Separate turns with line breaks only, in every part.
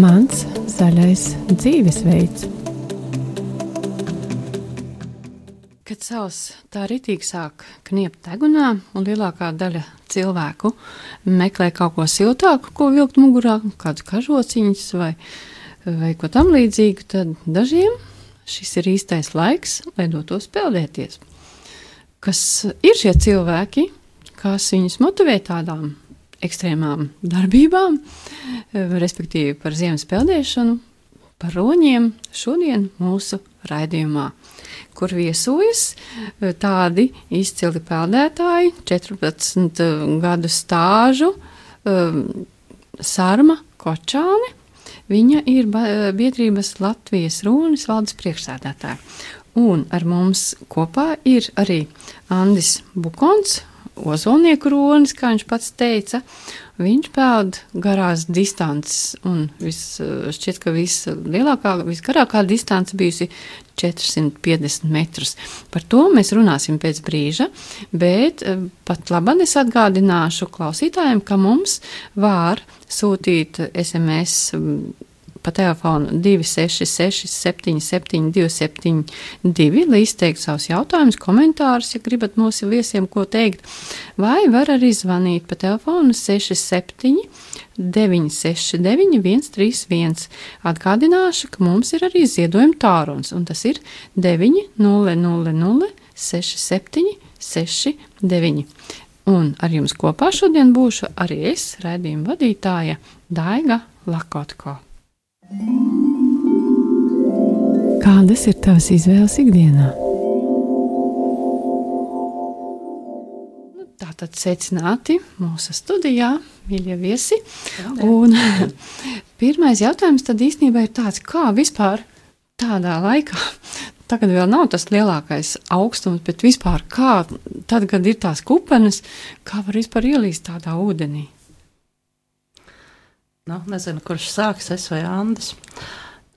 Mans zaļais dzīvesveids. Kad savs tā ritīgi sāk kniept degunā, un lielākā daļa cilvēku meklē kaut ko siltāku, ko vilkt mugurā, kādu kažociņus vai, vai ko tam līdzīgu, tad dažiem šis ir īstais laiks, lai dotos peldēties. Kas ir šie cilvēki, kas viņus motivē tādām ekstrēmām darbībām, eh, respektīvi par ziemas peldēšanu, par roņiem šodien mūsu raidījumā, kur viesojas eh, tādi izcili peldētāji, 14 eh, gadu stāžu, Sārma Kočāne. Viņa ir biedrības Latvijas Rūnas valdes priekšsēdētāja. Un ar mums kopā ir arī Andis Bukons, ozolnieku ronis, kā viņš pats teica. Viņš peld garās distances, un vis, šķiet, ka vislielākā, visgarākā distance bijusi 450 metrus. Par to mēs runāsim pēc brīža, bet eh, pat labāk es atgādināšu klausītājiem, ka mums var sūtīt SMS pa telefonu 266, 77, 272, lai izteiktu savus jautājumus, komentārus, ja gribat mūsu viesiem ko teikt, vai var arī zvanīt pa telefonu 67. 969, 131. Atgādināšu, ka mums ir arī ziedojuma tālrunis, un tas ir 900, 67, 69. Un ar jums kopā šodien būšu arī es, raidījuma vadītāja Daiga Lakotko. Kādas ir tavas izvēles ikdienā? Nu, Tātad secināti mūsu studijā, mīļie viesi. Un, pirmais jautājums tad īstenībā ir tāds, kā vispār tādā laikā, tagad vēl nav tas lielākais augstums, bet vispār kā tad, kad ir tās kupenes, kā var vispār ielīst tādā ūdenī?
Nu, nezinu, kurš sāks, es vai Andris.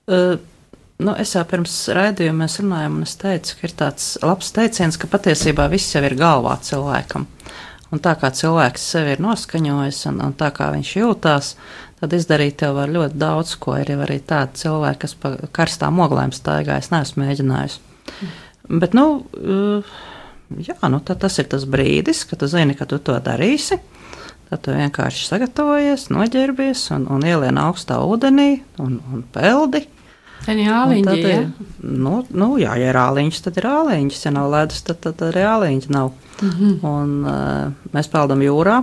Uh, nu, es jau pirms raidījuma mēs runājām, un es teicu, ka ir tāds labs teiciens, ka patiesībā viss jau ir galvā cilvēkam. Un tā kā cilvēks sevi ir noskaņojis un, un tā kā viņš jūtās, tad izdarīt jau var ļoti daudz ko. Ir arī tādi cilvēki, kas pa karstām oglēm staigā, es neesmu mēģinājis. Mm. Bet, nu, uh, jā, nu, tas ir tas brīdis, kad tu zini, ka tu to darīsi. Tad tu vienkārši sagatavojies, noģērbies un, un ielien augstā ūdenī un, un peldi.
Tad ir. Ja?
Nu, nu, jā, ja ir āliņš, tad ir āliņš. Ja nav ledus, tad, tad, arī āliņš nav. Mm -hmm. Un, uh, mēs peldam jūrā,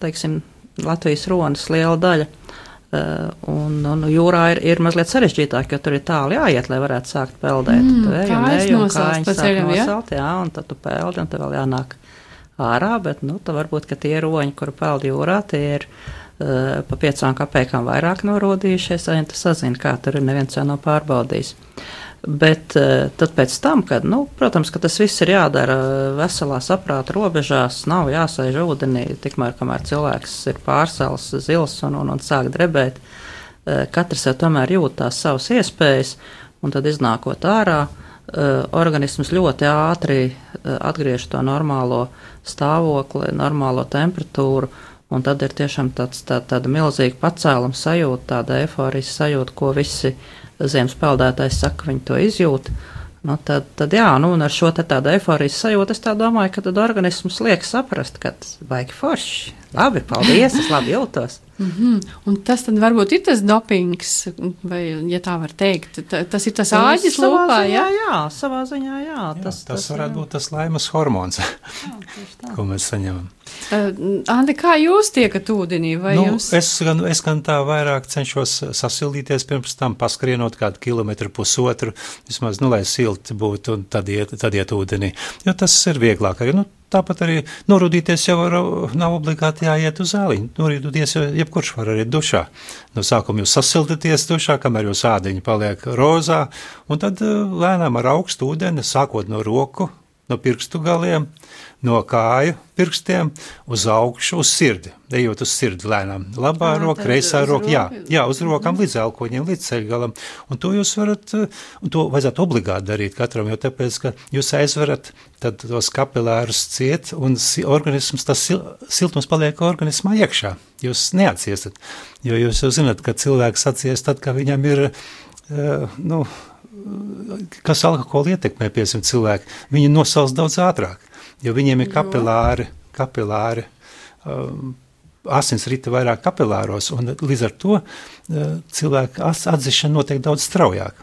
teiksim, Latvijas ronas liela daļa. Uh, un, un jūrā ir, ir mazliet sarežģītāk, jo tur ir tālu jāiet, lai varētu sākt peldēt.
Mm, tu ej un ej, un kājas
sāk nosalt, jā, un tad tu peldi, un tev vēl jānāk ārā, bet nu, varbūt tie roņi, kuri peld jūrā, tie ir uh, pa piecām kapekām vairāk norodījušies, un tu sazini, kā tur ir neviens jau nav pārbaudījis. Bet uh, tad pēc tam, kad, nu, protams, ka tas viss ir jādara veselā saprāta robežās, nav jāsaiž ūdenī, tikmēr, kamēr cilvēks ir pārsals, zils un, un, un sāk drebēt, uh, katrs jau tomēr jūt tās savas iespējas, un tad iznākot ārā, uh, organisms ļoti ātri atgriež to normālo uh, stāvokli, normālo temperatūru. Un tad ir tiešām tāds, tā, tāda milzīga pacēluma sajūta, tāda eforijas sajūta, ko visi ziemas peldētāji saka, viņi to izjūt. Nu, tad, tad jā, nu, ar šo tādu eforijas sajūtu es tā domāju, ka tad organisms liek saprast, ka vajag forši. Labi, paldies, es labi jūtos.
Mm -hmm. Un tas tad varbūt ir tas dopings, vai, ja tā var teikt, tas ir tas āģis lūpā,
ziņā, jā? Jā, savā ziņā, jā. jā
tas, tas, tas varētu jā. būt tas laimas hormons, jā, ko mēs saņemam.
Uh, Andi, kā jūs tiekat ūdenī?
Nu, jums... es, gan, es gan tā vairāk cenšos sasildīties pirms tam, paskrienot kādu kilometru pusotru, vismaz, nu, lai silti būtu, un tad iet, tad iet ūdenī, jo tas ir vieglāk. Arī, nu, Tāpat arī norūdīties jau var, nav obligāti jāiet uz zāliņu. Norūdīties jau jebkurš var arī dušā. No sākuma jūs sasildaties dušā, kamēr jūs ādiņi paliek rozā, un tad eh, lēnām ar augstu ūdeni, sākot no roku no pirkstu galiem, no kāju pirkstiem uz augšu, uz sirdi, ejot uz sirdi lēnām. Labā
Ā,
roka, kreisā roka, jā, jā, uz rokām līdz elkoņiem, līdz ceļgalam. Un to jūs varat, eh, un to vajadzētu obligāti darīt katram, jo tāpēc, ka jūs aizverat tad tos kapilārus ciet un organisms, tas sil siltums paliek organismā iekšā. Jūs neatsiestat, jo jūs jau zinat, ka cilvēks atsiest tad, kad viņam ir, uh, nu, kas alkoholu ietekmē, piemēram, cilvēki, viņi nosals daudz ātrāk, jo viņiem ir kapilāri, kapilāri. Um, Asins rita vairāk kapilāros, un līdz ar to uh, cilvēka atzīšana notiek daudz straujāk.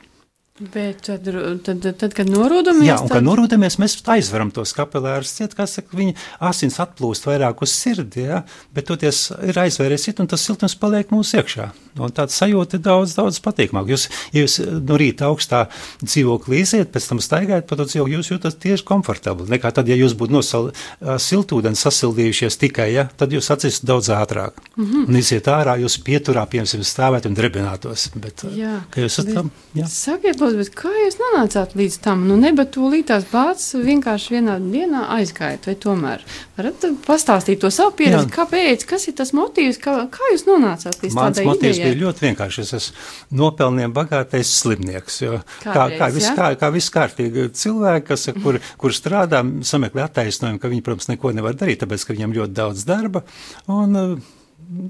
Bet tad, tad, tad kad norūdamies,
Jā,
tad...
kad norūdamies, mēs aizveram tos kapilārus ciet, kā saka, viņa asins atplūst vairāk uz sirdi, ja, bet toties ir aizvēries ciet, un tas siltums paliek mūsu iekšā. Un tāds sajūta ir daudz, daudz patīkamāk. Jūs, ja jūs no rīta augstā dzīvoklī iziet, pēc tam staigājat pa to dzīvokli, jūs jūtat tieši komfortabli, nekā tad, ja jūs būtu nosal siltūdeni sasildījušies tikai, ja, tad jūs atsistu daudz ātrāk. Mm. -hmm. Un iziet ārā, jūs pieturā, piemēram, stāvēt un drebinātos, bet,
Jā,
ka jūs esat tam, jā.
Sakiet, lūdzu, bet kā jūs nonācāt līdz tam? Nu, nebat tūlītās bācis vienkārši vienā dienā aizgājat, vai tomēr varat pastāstīt to savu pieredzi,
Jā.
kāpēc, kas ir tas motīvs, kā, kā jūs nonācāt līdz
Mans
tādai
motīvs
idejai?
bija ļoti vienkāršs. Es esmu nopelniem bagātais slimnieks. Jo, kā,
Kādreiz,
kā, vis,
ja?
kā, kā viss kārtīgi cilvēki, kas, kur, kur strādā, sameklē attaisnojumu, ka viņi, protams, neko nevar darīt, tāpēc, ka viņiem ļoti daudz darba. Un, uh,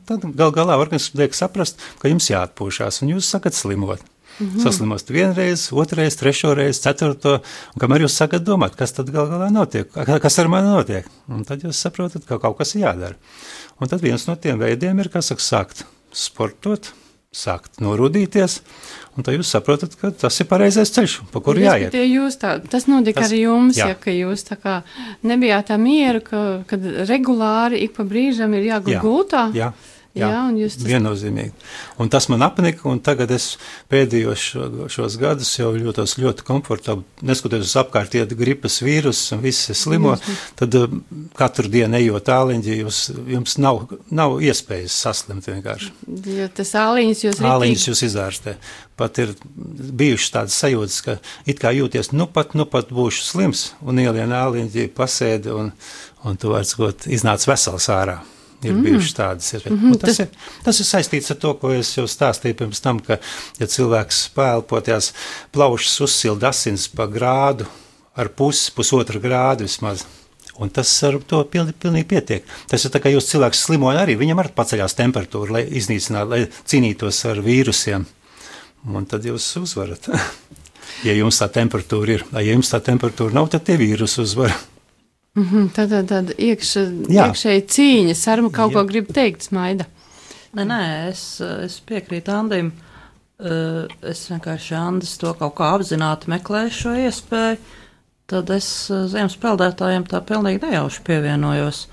Tad gal galā organisms liek saprast, ka jums jāatpūšās, un jūs sakat slimot. -hmm. Saslimos vienreiz, otrreiz, trešoreiz, ceturto, un kamēr jūs sākat domāt, kas tad gal galā notiek, ka- kas ar mani notiek, un tad jūs saprotat, ka kaut kas ir jādara. Un tad viens no tiem veidiem ir, kas saka, sākt sportot, sākt norūdīties, un tad jūs saprotat, ka tas ir pareizais ceļš, pa kuru jāiet.
Tā, tas notika
Tas-
ar jums,
jā.
jā. ja ka jūs tā kā nebijāt tā mieru, ka, kad regulāri ik pa brīžam ir jāgūt
Jā,
gultā.
Jā,
Jā, un jūs tas-
viennozīmīgi. Un tas man apnika, un tagad es pēdējos šo, šos gadus jau jūtos ļoti komfortabli. Neskatoties uz apkārt iet gripas vīrusu un visi slimo, tad uh, katru dienu ejot tāliņģi, jūs, jums nav, nav iespējas saslimt vienkārši.
Jo tas āliņas jūs
Āliņus jūs izārstē. Pat ir bijušas tādas sajūtas, ka it kā jūties, nu pat, nu pat būšu slims, un ielien āliņģi pasēdi, un, un tu vairs kaut iznāc vesels ārā. Ir mm. bijušas tādas. Ir. Mm -hmm, tas,
tas-
ir, tas ir saistīts ar to, ko es jau stāstīju pirms tam, ka, ja cilvēks pēlpoties plaušas uzsilda asins pa grādu, ar pusi, pusotru grādu vismaz. Un tas ar to pilni, pilnīgi pietiek. Tas ir tā, ka jūs cilvēks slimoja arī, viņam arī paceļās temperatūra, lai iznīcinātu, lai cīnītos ar vīrusiem. Un tad jūs uzvarat. ja jums tā temperatūra ir, ja jums tā temperatūra nav, tad tie vīrusi uzvar.
Mhm, Tad tā, tā iekš,
Jā.
iekšēji cīņa, sarma kaut
Jā.
ko grib teikt, smaida.
Nē, nē, es, es piekrītu Andim. Eh, Es vienkārši Andis to kaut kā apzināti meklēju šo iespēju. Tad es eh, ziemas peldētājiem tā pilnīgi nejauši pievienojos.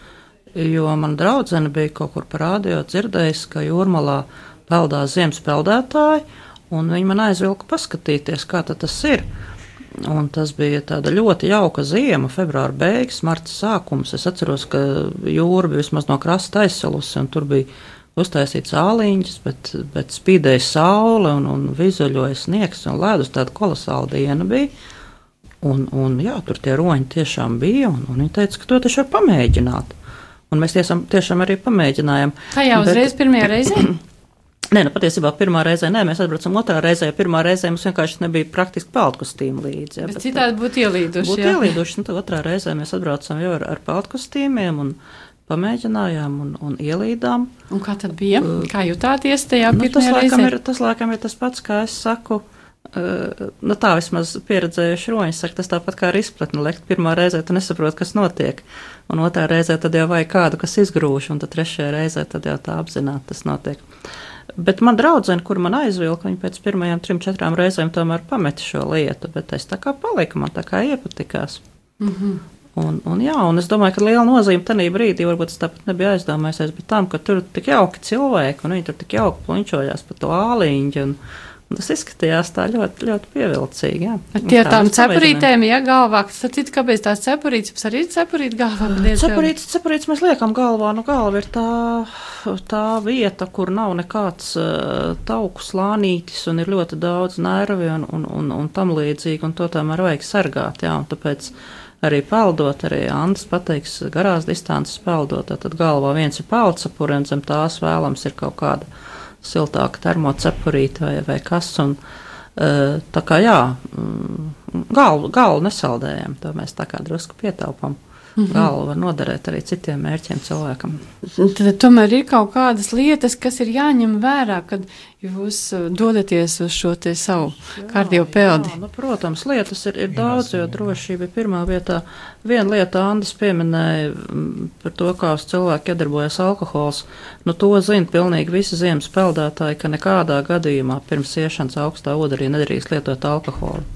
Jo man draudzene bija kaut kur parādījot, dzirdējusi, ka jūrmalā peldās ziemas peldētāji, un viņi man aizvilka paskatīties, kā tad tas ir. Un tas bija tāda ļoti jauka ziema, februāra beigas, marta sākums. Es atceros, ka jūra bija vismaz no krasta aizsalusi, un tur bija uztaisīts āliņš, bet, bet spīdēja saule un, un vizuļoja sniegs un ledus. Tāda kolosāla diena bija. Un, un jā, tur tie roņi tiešām bija, un, un viņi teica, ka to taču var pamēģināt. Un mēs tiešām, tiešām arī pamēģinājām.
Tajā
Bet-
uzreiz pirmajā reizē?
Nē, nu patiesībā pirmā reizē, nē, mēs atbraucam otrā reizē. Pirmā reizē mums vienkārši nebija praktiski peldkostīmu līdzi. Jā,
Bet
bet-
citādi būtu ielīduši.
Būtu
jā.
ielīduši, nu tad otrā reizē mēs atbraucām jau ar, ar peldkostīmiem un pamēģinājām un, un ielīdām.
Un kā tad bija? Kā jutāties tajā
Nu, tas, laikam
reizē?
ir, tas laikam ir tas pats, kā es saku. Uh, nu tā vismaz pieredzējuši roņi saka, tas tāpat kā ar izpratni lekt. Pirmā reizē tu nesaproti, kas notiek, un otrā reizē tad jau vajag kādu, kas izgrūž, un tad trešajā reizē tad jau tā apzināti tas notiek. Bet man draudzene, kur man aizvilka, viņa pēc pirmajām trim, četrām reizēm tomēr pameta šo lietu, bet es tā kā paliku, man tā kā iepatikās. Mm -hmm. Un, un, jā, un es domāju, ka liela nozīme tajā brīdī, varbūt es tāpat nebiju aizdomājies, bet tam, ka tur tik jauki cilvēki, un viņi tur tik jauki puņķojās pa to āliņu, un tas izskatījās tā ļoti, ļoti pievilcīgi.
Tie
tā
tām cepurītēm, ja galvā, tad citu, kāpēc tās cepurītes, arī ir cepurīte galvā?
Cepurītis, cepurītis mēs liekam galvā. Nu, galva ir tā, tā vieta, kur nav nekāds uh, tauku slānītis un ir ļoti daudz nervi un, un, un, un tam līdzīgi, un to tomēr vajag sargāt. Jā, un tāpēc arī peldot, arī Andris pateiks, garās distances peldot, tad galvā viens ir peldsapuri, un zem tās vēlams ir kaut kāda siltāka termocepurīta vai, kas, un tā kā jā, galvu, galvu nesaldējam, to mēs tā kā drusku pietaupam. -hmm. Galva var noderēt arī citiem mērķiem cilvēkam.
Tad tomēr ir kaut kādas lietas, kas ir jāņem vērā, kad jūs uh, dodaties uz šo te savu kardiopeldi.
Nu, protams, lietas ir, ir daudz, jo drošība ir pirmā vietā. Viena lieta Andis pieminēja mm, par to, kā uz cilvēku iedarbojas alkohols. Nu, to zina pilnīgi visi ziemas peldētāji, ka nekādā gadījumā pirms iešanas augstā ūdenī nedrīkst lietot alkoholu.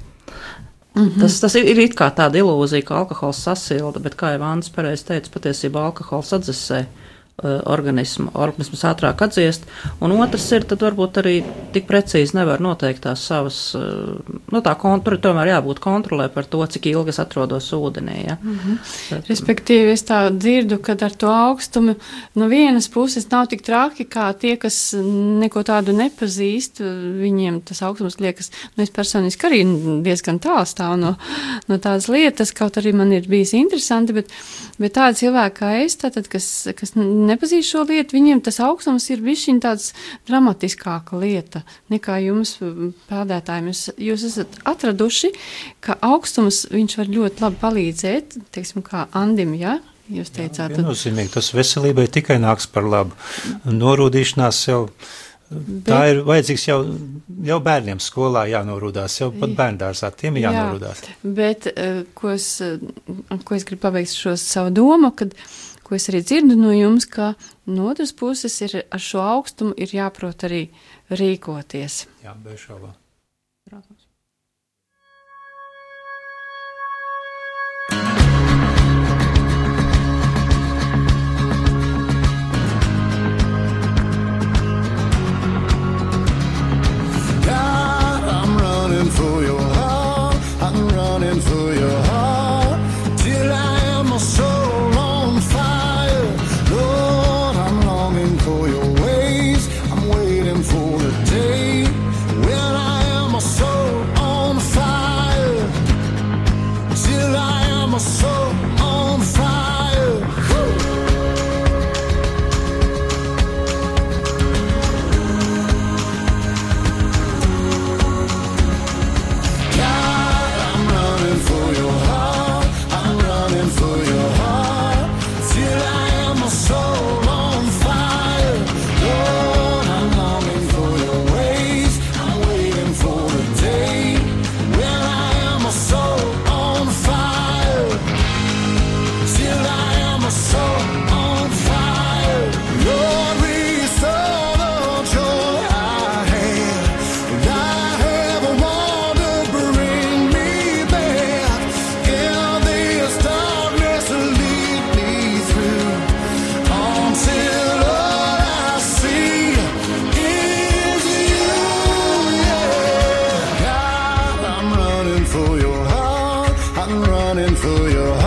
Mm -hmm. tas, tas ir, it kā tāda ilūzija, ka alkohols sasilda, bet, kā jau Vāns pareizi teica, patiesībā alkohols atdzesē organismu, organisms ātrāk atdziest, un otrs ir, tad varbūt arī tik precīzi nevar noteikt tās savas, uh, nu tā, tur tomēr jābūt kontrolē par to, cik ilgi es atrodos ūdenī. Ja? Mm -hmm.
Bet, Respektīvi, es tā dzirdu, ka ar to augstumu no vienas puses nav tik traki, kā tie, kas neko tādu nepazīst, viņiem tas augstums liekas, nu es personiski arī diezgan tālu stāvu no, no tādas lietas, kaut arī man ir bijis interesanti, bet, bet tādi cilvēki kā es, tātad, kas, kas nepazīst šo lietu, viņiem tas augstums ir bijis tāds dramatiskāka lieta nekā jums, peldētājiem. Jūs, jūs esat atraduši, ka augstums viņš var ļoti labi palīdzēt, teiksim, kā Andim, ja? Jūs teicāt,
Jā, viennozīmīgi, tas veselībai tikai nāks par labu. Norūdīšanās jau. Bet, tā ir vajadzīgs jau, jau bērniem skolā jānorūdās, jau pat bērndārsā tiem jānorūdās.
Jā, bet, eh, ko es, eh, ko es gribu pabeigt šo savu domu, kad uh, ko es arī dzirdu no jums, ka no otras puses ir ar šo augstumu ir jāprot arī rīkoties.
Jā, bez šaubām. for your heart. I'm running for your heart.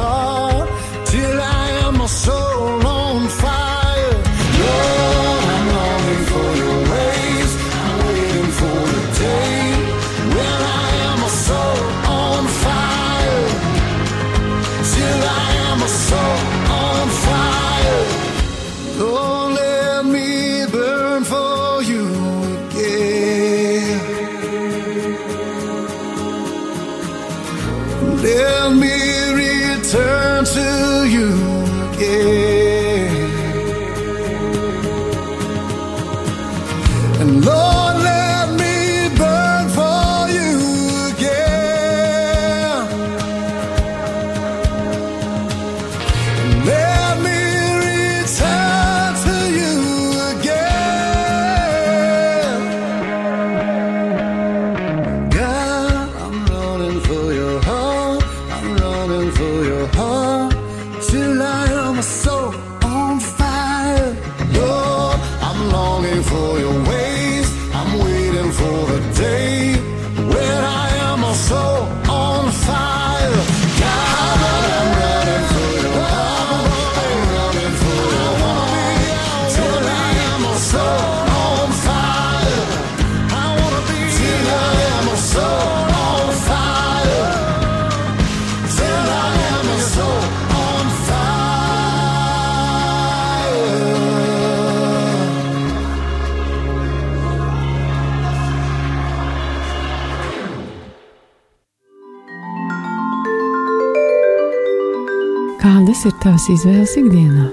Kādas ir tavas izvēles ikdienā?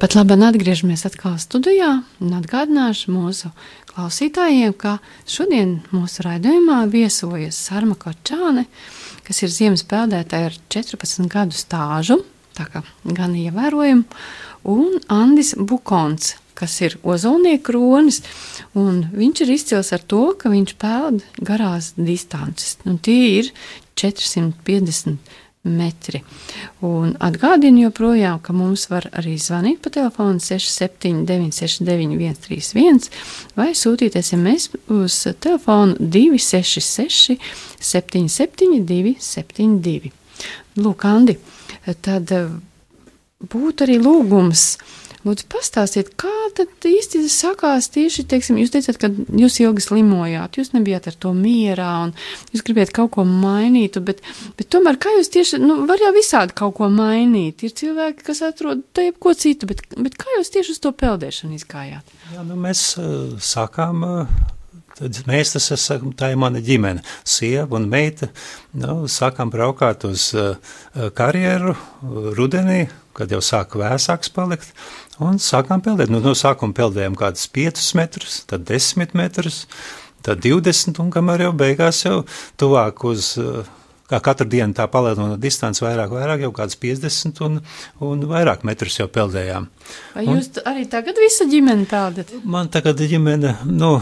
Pat labi, atgriežamies atkal studijā un atgādināšu mūsu klausītājiem, ka šodien mūsu raidījumā viesojas Sarma Korčāne, kas ir ziemas peldētāja ar 14 gadu stāžu, tā kā gan ievērojama, un Andis Bukons, kas ir ozolnieku kronis, un viņš ir izcils ar to, ka viņš peld garās distances. Nu, tie ir 450 metri. Un atgādinu joprojām, ka mums var arī zvanīt pa telefonu 679 691 131 vai sūtīt SMS uz telefonu 266 772 72. Lūk, Andi, tad eh, būtu arī lūgums Lūdzu, pastāstiet, kā tad īsti sakās tieši, teiksim, jūs teicat, ka jūs ilgi slimojāt, jūs nebijāt ar to mierā un jūs gribējāt kaut ko mainīt, bet, bet tomēr kā jūs tieši, nu, var jau visādi kaut ko mainīt. Ir cilvēki, kas atrod te ko citu, bet, bet kā jūs tieši uz to peldēšanu izgājāt?
Jā, nu, mēs uh, sākām. Uh, Tad mēs tas esam, tā ir mana ģimene, sieva un meita. Nu, sākām braukāt uz uh, karjeru rudenī, kad jau sāka vēsāks palikt. Un sākām peldēt. Nu, no sākuma peldējām kādus 5 metrus, tad 10 metrus, tad 20, un kamēr jau beigās jau tuvāk uz. Kā katru dienu tā palielinot distanci vairāk, vairāk, jau kāds 50 un, un vairāk metrus jau peldējām.
Vai jūs un, arī tagad visa ģimene peldat?
Man tagad ģimene, nu,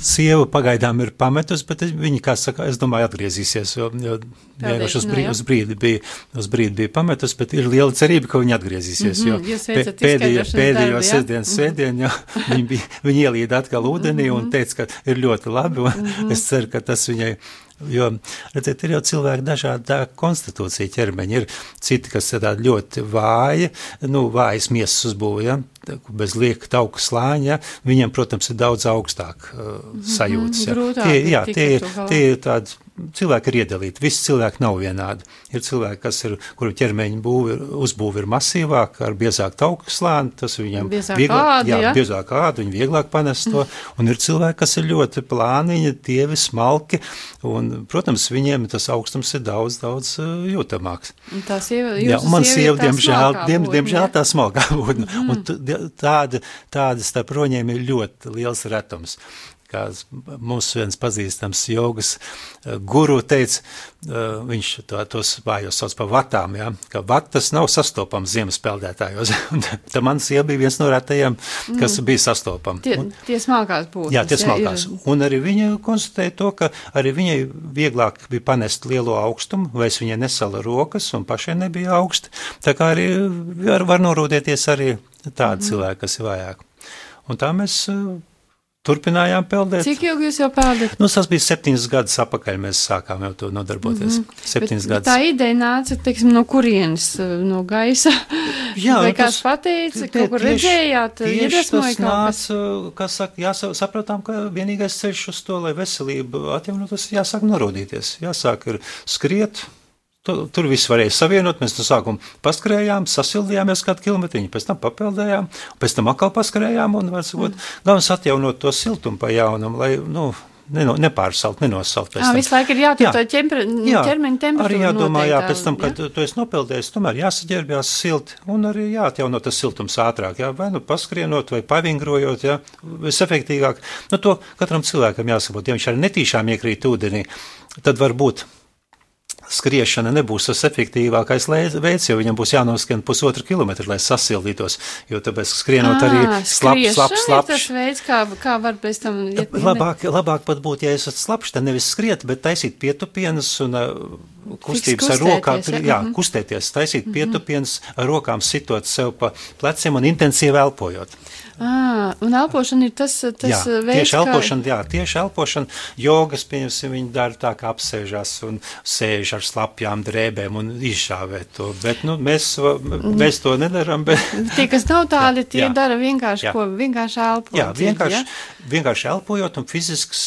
sieva pagaidām ir pametusi, bet viņa, kā saka, es domāju, atgriezīsies, jo, jo vienkārši uz, brīdi, uz, brīdi bija, uz brīdi bija pametusi, bet ir liela cerība, ka viņa atgriezīsies,
mm -hmm,
jo pēdējo, pēdējo sestdienas svētdienu, jo viņa, bija, viņa ielīda atkal ūdenī mm -hmm. un teica, ka ir ļoti labi, un mm -hmm. es ceru, ka tas viņai Jo, redziet, ir jau cilvēki dažāda konstitūcija ķermeņa. Ir citi, kas ir ļoti vāji, nu, vājas miesas uzbūve, ja, bez lieka tauku slāņa, ja, viņiem, protams, ir daudz augstāk uh, sajūtas. Ja.
Grūtāk,
tie, jā, tie, tie ir tādi cilvēki ir iedalīti. Visi cilvēki nav vienādi. Ir cilvēki, kas ir, kuru ķermeņa būvi, uzbūve ir masīvāka, ar biezāku tauku slāni, tas viņam
biezāk vieglāk, ādu,
jā, ja? biezāk ādu, viņi vieglāk panest to, un ir cilvēki, kas ir ļoti plāniņi, tievi, smalki, un, protams, viņiem tas augstums ir daudz, daudz uh, jūtamāks.
Tā sieva,
jā, un man sieva, diemžēl, diem, diemžēl tā smalkā būtne, mm. un tāda, tāda starp roņiem ir ļoti liels retums kā mūsu viens pazīstams jogas eh, guru teica, eh, viņš to, tos vājos sauc par vatām, ja, ka vatas nav sastopams ziemas peldētājos. Tad man sieva bija viens no retajiem, kas mm. bija sastopami.
Tie,
un,
tie smalkās būtnes.
Jā, tie smalkās. Ir... Un arī viņa konstatēja to, ka arī viņai vieglāk bija panest lielo augstumu, vai es viņai nesala rokas un pašai nebija augsti. Tā kā arī var, var norūdēties arī tādi mm. cilvēki, kas ir vājāki. Un tā mēs eh, Turpinājām peldēt.
Cik ilgi jūs jau peldat?
Nu, tas bija septiņas gadus atpakaļ, mēs sākām jau to nodarboties. Mm -hmm. Septiņas gadus.
Tā ideja nāca, teiksim, no kurienes? No gaisa? Jā, Vai nu, kāds pateica, kaut kur redzējāt, iedvesmoja kaut
nāca, kas saka, jāsapratām, ka vienīgais ceļš uz to, lai veselību atjaunotos, jāsāk norodīties. Jāsāk ir skriet, Tur, viss varēja savienot. Mēs no sākuma paskrējām, sasildījāmies kādu kilometriņu, pēc tam papeldējām, pēc tam atkal paskrējām. Un, sakot, mm. galvenais atjaunot to siltumu pa jaunam, lai, nu, Neno, nepārsalt, nenosalt.
Jā, visu laiku ir jātur jā. to ķemper, jā. ķermeņa temperatūru.
Arī jādomā, jā, pēc tam, kad jā? tu esi nopeldējis, tomēr jāsaģērbjās silti un arī jāatjauno tas siltums ātrāk, jā, vai nu paskrienot vai pavingrojot, jā, visefektīgāk. Nu, to katram cilvēkam jāsaprot, ja viņš arī netīšām iekrīt ūdenī, tad var būt skriešana nebūs tas efektīvākais veids, jo viņam būs jānoskrien pusotru kilometru, lai sasildītos. Jo tāpēc skrienot arī slapjš, slapjš, slapjš.
Tas veids, kā, kā var pēc tam.
Iet, labāk, labāk pat būtu, ja esat slapjš, tad nevis skriet, bet taisīt pietupienas un kustības ar rokām, ja? jā, mhm. kustēties, taisīt mm -hmm. pietupienas ar rokām, sitot sev pa pleciem un intensīvi elpojot.
À, un elpošana ir tas, tas jā, veids,
tieši elpošana, kā... jā, tieši elpošana, jogas, pieņemsim, viņi dara tā, kā apsēžās un sēž ar slapjām drēbēm un izšāvē to, bet, nu, mēs, mēs to nedaram, bet...
Tie, kas nav tādi, tie jā, dara vienkārši, jā. ko, vienkārši elpot.
Jā, vienkārši, ja? vienkārši elpojot un fizisks,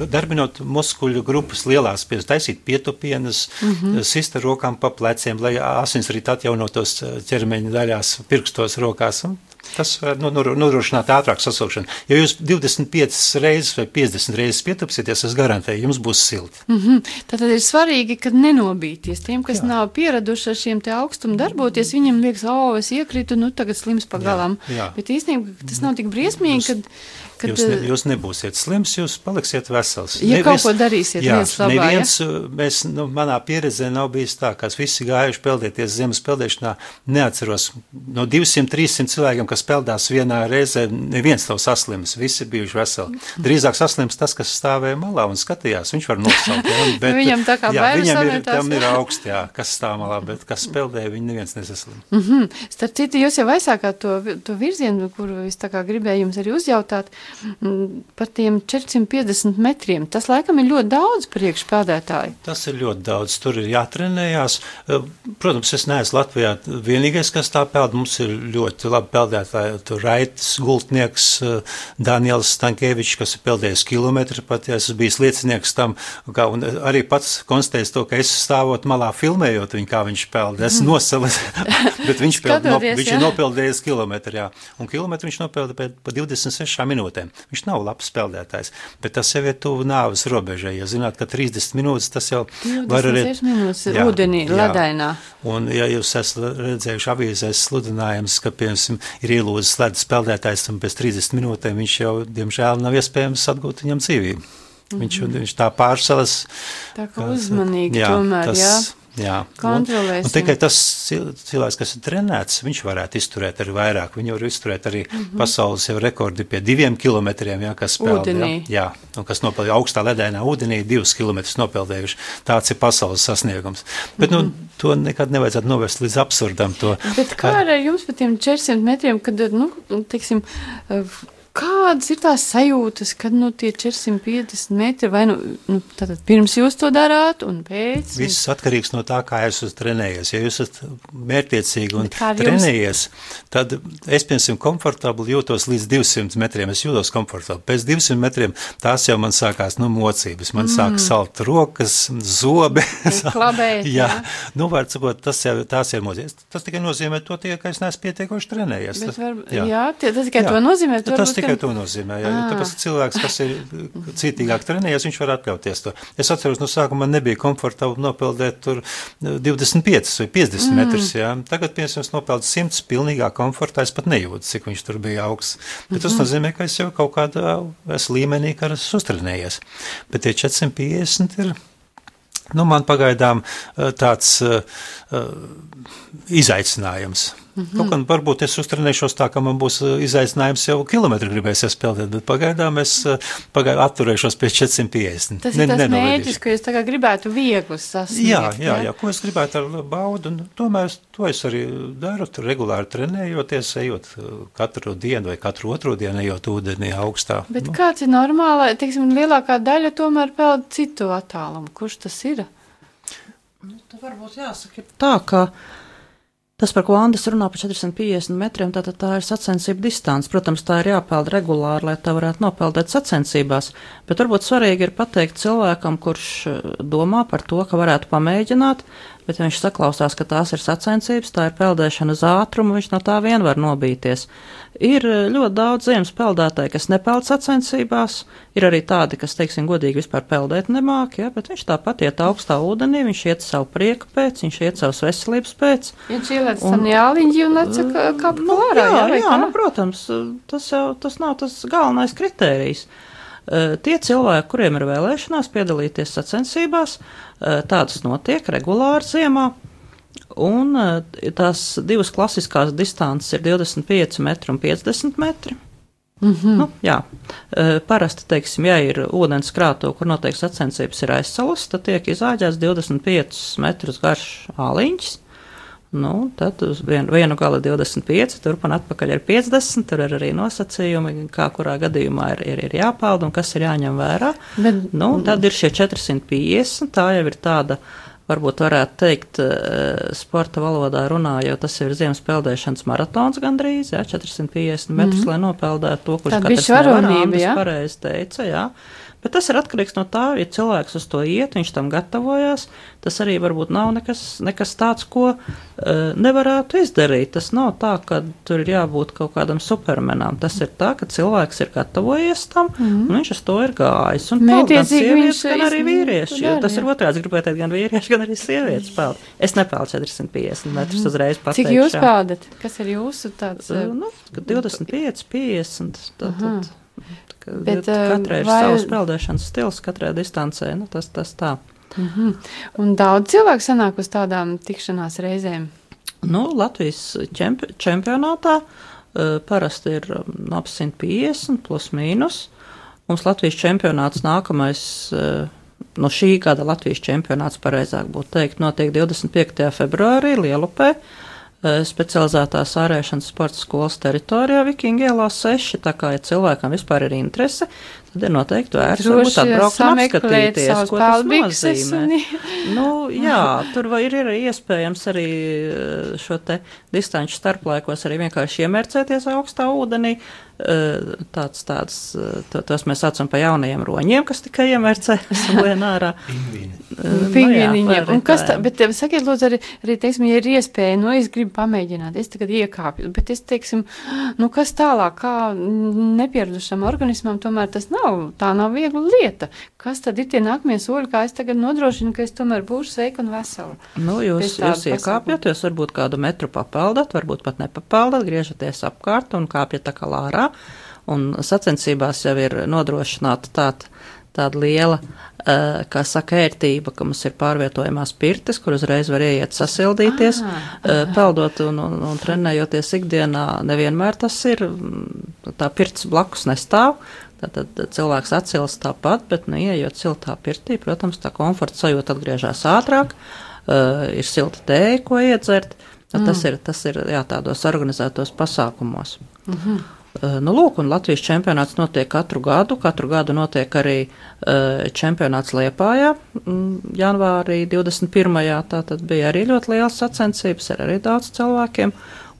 darbinot muskuļu grupas lielās, pies, taisīt pietupienas, mm -hmm. sist ar rokām pa pleciem, lai asinsrit atjaunotos ķermeņa daļās, pirkstos rokās, un Tas nu, nodrošināt ātrāku sasilšanu. Ja jūs 25 reizes vai 50 reizes pietupsieties, es garantēju, jums būs silti.
Mm -hmm. Tad ir svarīgi, ka nenobīties. Tiem, kas jā. nav pieraduši ar šiem te augstumu darboties, viņiem liekas, o, oh, es iekritu, nu tagad slims pagalam. Jā, jā. Bet īstenībā tas nav tik briesmīgi, kad
Kad, jūs, ne, jūs nebūsiet slims, jūs paliksiet vesels.
Ja nevis, kaut ko darīsiet, jā, labā,
neviens, ja? mēs, nu, manā pieredzē nav bijis tā, ka visi gājuši peldēties ziemas peldēšanā, neatceros, no 200-300 cilvēkiem, kas peldās vienā reizē, neviens nav saslims, visi bijuši veseli. Drīzāk saslims tas, kas stāvēja malā un skatījās, viņš var nosaukt. Ja,
bet, viņam tā kā jā,
viņam ir, tam ir augsts, jā, kas stāv malā, bet kas peldēja, viņi neviens nesaslim.
Mm -hmm. Starp citu, jūs jau aizsākāt to, to virzienu, kuru es tā kā gribēju jums arī uzjautāt. Mm, par tiem 450 metriem. Tas laikam ir ļoti daudz priekšpēdētāju.
Tas ir ļoti daudz. Tur ir jātrenējās. Eh, protams, es neesmu Latvijā vienīgais, kas tā peld. Mums ir ļoti labi peldētāji. Tur Raitas gultnieks eh, Daniels Stankievičs, kas ir peldējis kilometru pat. Ja es biju liecinieks tam, kā, un arī pats konstatējis to, ka es stāvot malā filmējot viņu, kā viņš peld. Es mm. nosalis, bet viņš, peld, no, viņš ir nopeldējis kilometru, jā. Un kilometru viņš nopelda pa 26 minūtēm. Viņš nav labs spēlētājs, bet tas jau ir tuvu nāves robežai. Ja zināt, ka 30 minūtes tas jau
var arī. 30 minūtes jā, ūdenī, jā. ledainā.
Un, ja jūs esat redzējuši avīzēs sludinājums, ka, piemēram, ir ielūdzis ledus spēlētājs un pēc 30 minūtēm viņš jau, diemžēl, nav iespējams atgūt viņam dzīvību. Mm -hmm. Viņš, viņš tā pārsalas.
Tā kā uzmanīgi jā, tomēr, tas, jā.
Jā, kontrolēsim. Un, un tikai tas cilvēks, kas ir trenēts, viņš varētu izturēt arī vairāk. Viņi var izturēt arī mm -hmm. pasaules rekordi pie diviem kilometriem, jā, kas spēlē. Jā, jā, un kas nopeldē augstā ledēnā ūdenī, divus kilometrus nopeldējuši. Tāds ir pasaules sasniegums. Bet, mm -hmm. nu, mhm. to nekad nevajadzētu novest līdz absurdam. To,
Bet kā ar jums par tiem 400 metriem, kad, nu, teiksim, Kādas ir tās sajūtas, kad nu, tie 450 metri vai nu, nu tātad pirms jūs to darāt un pēc?
Viss un... atkarīgs no tā, kā jūs esat trenējies. Ja jūs esat mērķiecīgi un trenējies, jums... tad es, piemēram, komfortabli jūtos līdz 200 metriem. Es jūtos komfortabli. Pēc 200 metriem tās jau man sākās nu, mocības. Man mm. sāk salt rokas, zobi.
Klabēt, jā. jā.
Nu, var sakot, tas jau tās ir mocības. Tas tikai nozīmē to, tie, ka es neesmu pietiekoši trenējies.
Bet var, jā. jā, tie, tas tikai jā. to nozīmē.
Tas tikai to nozīmē. Jā, ah. Tāpēc cilvēks, kas ir cītīgāk trenējies, viņš var atļauties to. Es atceros, no sākuma man nebija komfortabli nopeldēt tur 25 vai 50 mm. metrus. Jā. Tagad, piemēram, nopeldu 100 pilnīgā komfortā, es pat nejūtu, cik viņš tur bija augsts. Bet mm -hmm. tas mhm. nozīmē, ka es jau kaut kādā esmu līmenī, ka esmu uztrenējies. Bet tie 450 ir. Nu, man pagaidām eh, tāds uh, uh, izaicinājums. Mm -hmm. Kaut gan varbūt es uztrenēšos tā, ka man būs uh, izaicinājums jau kilometru gribēsies peldēt, bet pagaidām es uh, pagaidām atturēšos pie 450.
Tas ne, ir tas mērķis, ko es tagad gribētu viegli sasniegt.
Jā, jā, jā, ko es gribētu ar baudu, un tomēr es, to es arī daru, tur regulāri trenējoties, ejot uh, katru dienu vai katru otro dienu, ejot ūdenī augstā.
Bet nu. kāds ir normālai, teiksim, lielākā daļa tomēr peld citu attālumu? Kurš tas ir?
Nu, tā varbūt jāsaka tā, ka Tas, par ko Andris runā par 450 metriem, tātad tā ir sacensība distance. Protams, tā ir jāpeld regulāri, lai tā varētu nopeldēt sacensībās, bet varbūt svarīgi ir pateikt cilvēkam, kurš eh, domā par to, ka varētu pamēģināt, bet ja viņš saklausās, ka tās ir sacensības, tā ir peldēšana uz ātrumu, viņš no tā vien var nobīties. Ir eh, ļoti daudz ziemas peldētāji, kas nepeld sacensībās, ir arī tādi, kas, teiksim, godīgi vispār peldēt nemāk, ja, bet viņš tāpat iet augstā ūdenī, viņš iet savu prieku pēc, viņš iet savas veselības pēc.
Viņš ielēc tam jāliņģi un atsaka kāp
nu, klārā, jā, jā, jā nu, protams, tas jau, tas nav tas galvenais kritērijs. Uh, tie cilvēki, kuriem ir vēlēšanās piedalīties sacensībās, uh, tādas notiek regulāri ziemā. Un uh, tās divas klasiskās distances ir 25 metri un 50 metri. Mm -hmm. nu, jā, parasti, teiksim, ja ir ūdens krātuve, kur notiek sacensības, ir aizsalas, tad tiek izāģēts 25 metrus garš āliņķis. Nu, tad uz vienu, vienu galu 25, turpat atpakaļ ir 50. Tur ir arī nosacījumi, kā kurā gadījumā ir, ir, ir jāpeld un kas ir jāņem vērā. Bet, nu, tad ir šie 450. Tā jau ir tāda, varbūt varētu teikt, eh, sporta valodā runājot, tas ir ziemas peldēšanas maratons gandrīz, jā, 450 metrus, mm -hmm. lai nopeldētu to, kurš katrs nevar, jā. pareizi teica, jā. Bet tas ir atkarīgs no tā, ja cilvēks uz to iet, viņš tam gatavojās. Tas arī varbūt nav nekas, nekas tāds, ko uh, nevarētu izdarīt. Tas nav tā, ka tur ir jābūt kaut kādam supermenam. Tas ir tā, ka cilvēks ir gatavojies tam, mm -hmm. un viņš uz to ir gājis. Un gan sievietes, gan arī vīrieši. Jo tas ir otrāds, gribētu teikt, gan vīrieši, gan arī sievietes peld. Es nepeldu 450 metrus mm -hmm. uzreiz pat.
Cik jūs peldat? Kas ir jūsu tāds?
Uh, nu, 25, 50. Tad, uh tad. Bet, katrai ir vai... savs peldēšanas stils, katrai distancē. Nu, tas, tas tā.
Mm -hmm. Un daudz cilvēku sanāk uz tādām tikšanās reizēm.
Nu, Latvijas čempi čempionātā uh, parasti ir um, ap 150 plus mīnus. Mums Latvijas čempionāts nākamais. Uh, no šī gada Latvijas čempionāts, pareizāk būtu teikt, notiek 25. februārī Lielupē. Uh, Eh, specializētās ārēšanas sporta skolas teritorijā Vikinga ielā 6. Tā kā, ja cilvēkam vispār ir interese, tad ir noteikti vērts varbūt atbraukt un apskatīties, ko tas nozīmē. Un... nu, jā, tur ir, ir iespējams arī eh, šo te distanču starplaikos arī vienkārši iemērcēties augstā ūdenī, Eh, tāds, tāds, eh, to, tos mēs saucam par jaunajiem roņiem, kas tikai iemērcē lien ārā.
Pingvīniņiem. Nu, un kas tā, bet sakiet, lūdzu, arī, arī, teiksim, ja ir iespēja, nu, es gribu pamēģināt, es tagad iekāpju, bet es, teiksim, nu, kas tālāk, kā nepieradušam organismam, tomēr tas nav, tā nav viegla lieta. Kas tad ir tie nākamie soļi, kā es tagad nodrošinu, ka es tomēr būšu sveika un vesela?
Nu, jūs, jūs iekāpjat, jūs varbūt kādu metru papeldat, varbūt pat nepapeldat, griežaties apkārt un kāpjat tā kā lārā un sacensībās jau ir nodrošināta tāda, tāda liela, uh, kā saka, ērtība, ka mums ir pārvietojamās pirtes, kur uzreiz var ieiet sasildīties, uh, peldot un, un, un trenējoties ikdienā. Nevienmēr tas ir, tā pirts blakus nestāv. Tad cilvēks atcils tāpat, bet, nu, ieejot siltā pirtī, protams, tā komforta sajūta atgriežas ātrāk, uh, ir silta tēja, ko iedzert. Mm. Tas ir, tas ir jā, tādos organizētos pasākumos. Mm -hmm. Eh, nu, lūk, un Latvijas čempionāts notiek katru gadu. Katru gadu notiek arī uh, čempionāts Liepājā. Mm, janvārī 21. tā tad bija arī ļoti liels sacensības ar arī daudz cilvēkiem.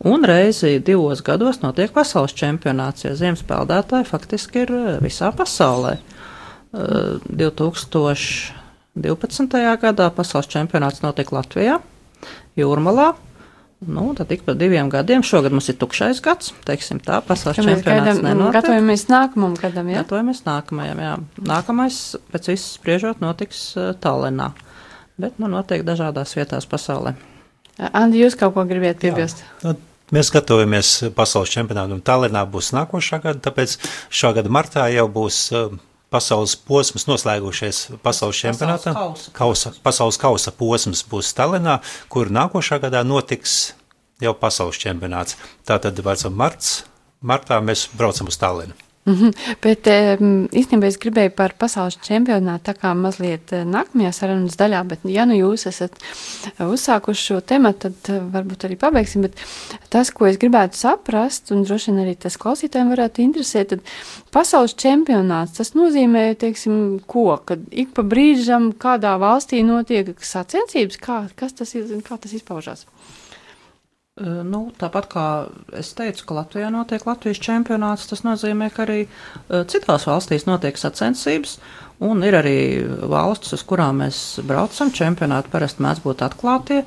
Un reizi divos gados notiek pasaules čempionāts, jo ziemas peldētāji faktiski ir eh, visā pasaulē. Uh, 2012. gadā pasaules čempionāts notiek Latvijā, Jūrmalā. Nu, tad tik pa diviem gadiem. Šogad mums ir tukšais gads, teiksim tā, pasaules čempionāts nenotiek.
Gatavojamies nākamajam gadam, jā?
Gatavojamies nākamajam, jā. Nākamais, pēc viss spriežot, notiks uh, Tallinā. Bet, nu, notiek dažādās vietās pasaulē.
Andi, jūs kaut ko gribiet piebilst? Jā.
Nu, mēs gatavojamies pasaules čempionātam. Tallinā būs nākošā gada, tāpēc šā gada martā jau būs uh, pasaules posms noslēgušies pasaules čempionātā. Kausa. pasaules kausa posms būs Stalinā, kur nākošā gadā notiks jau pasaules čempionāts. Tātad, vārdsam, marts, martā mēs braucam uz Stallinu.
Mm -hmm. Bet īstenībā es gribēju par pasaules čempionātu tā kā mazliet eh, nākamajā sarunas daļā, bet ja nu jūs esat eh, uzsākuši šo tematu, tad eh, varbūt arī pabeigsim, bet tas, ko es gribētu saprast, un droši vien arī tas klausītājiem varētu interesēt, tad pasaules čempionāts, tas nozīmē, teiksim, ko, kad ik pa brīžam kādā valstī notiek sacensības, kā, kas tas ir, kā tas izpaužās?
Nu, tāpat kā es teicu, ka Latvijā notiek Latvijas čempionāts, tas nozīmē, ka arī citās valstīs notiek sacensības, un ir arī valstis, uz kurām mēs braucam. Čempionāti parasti mēdz būt atklātie.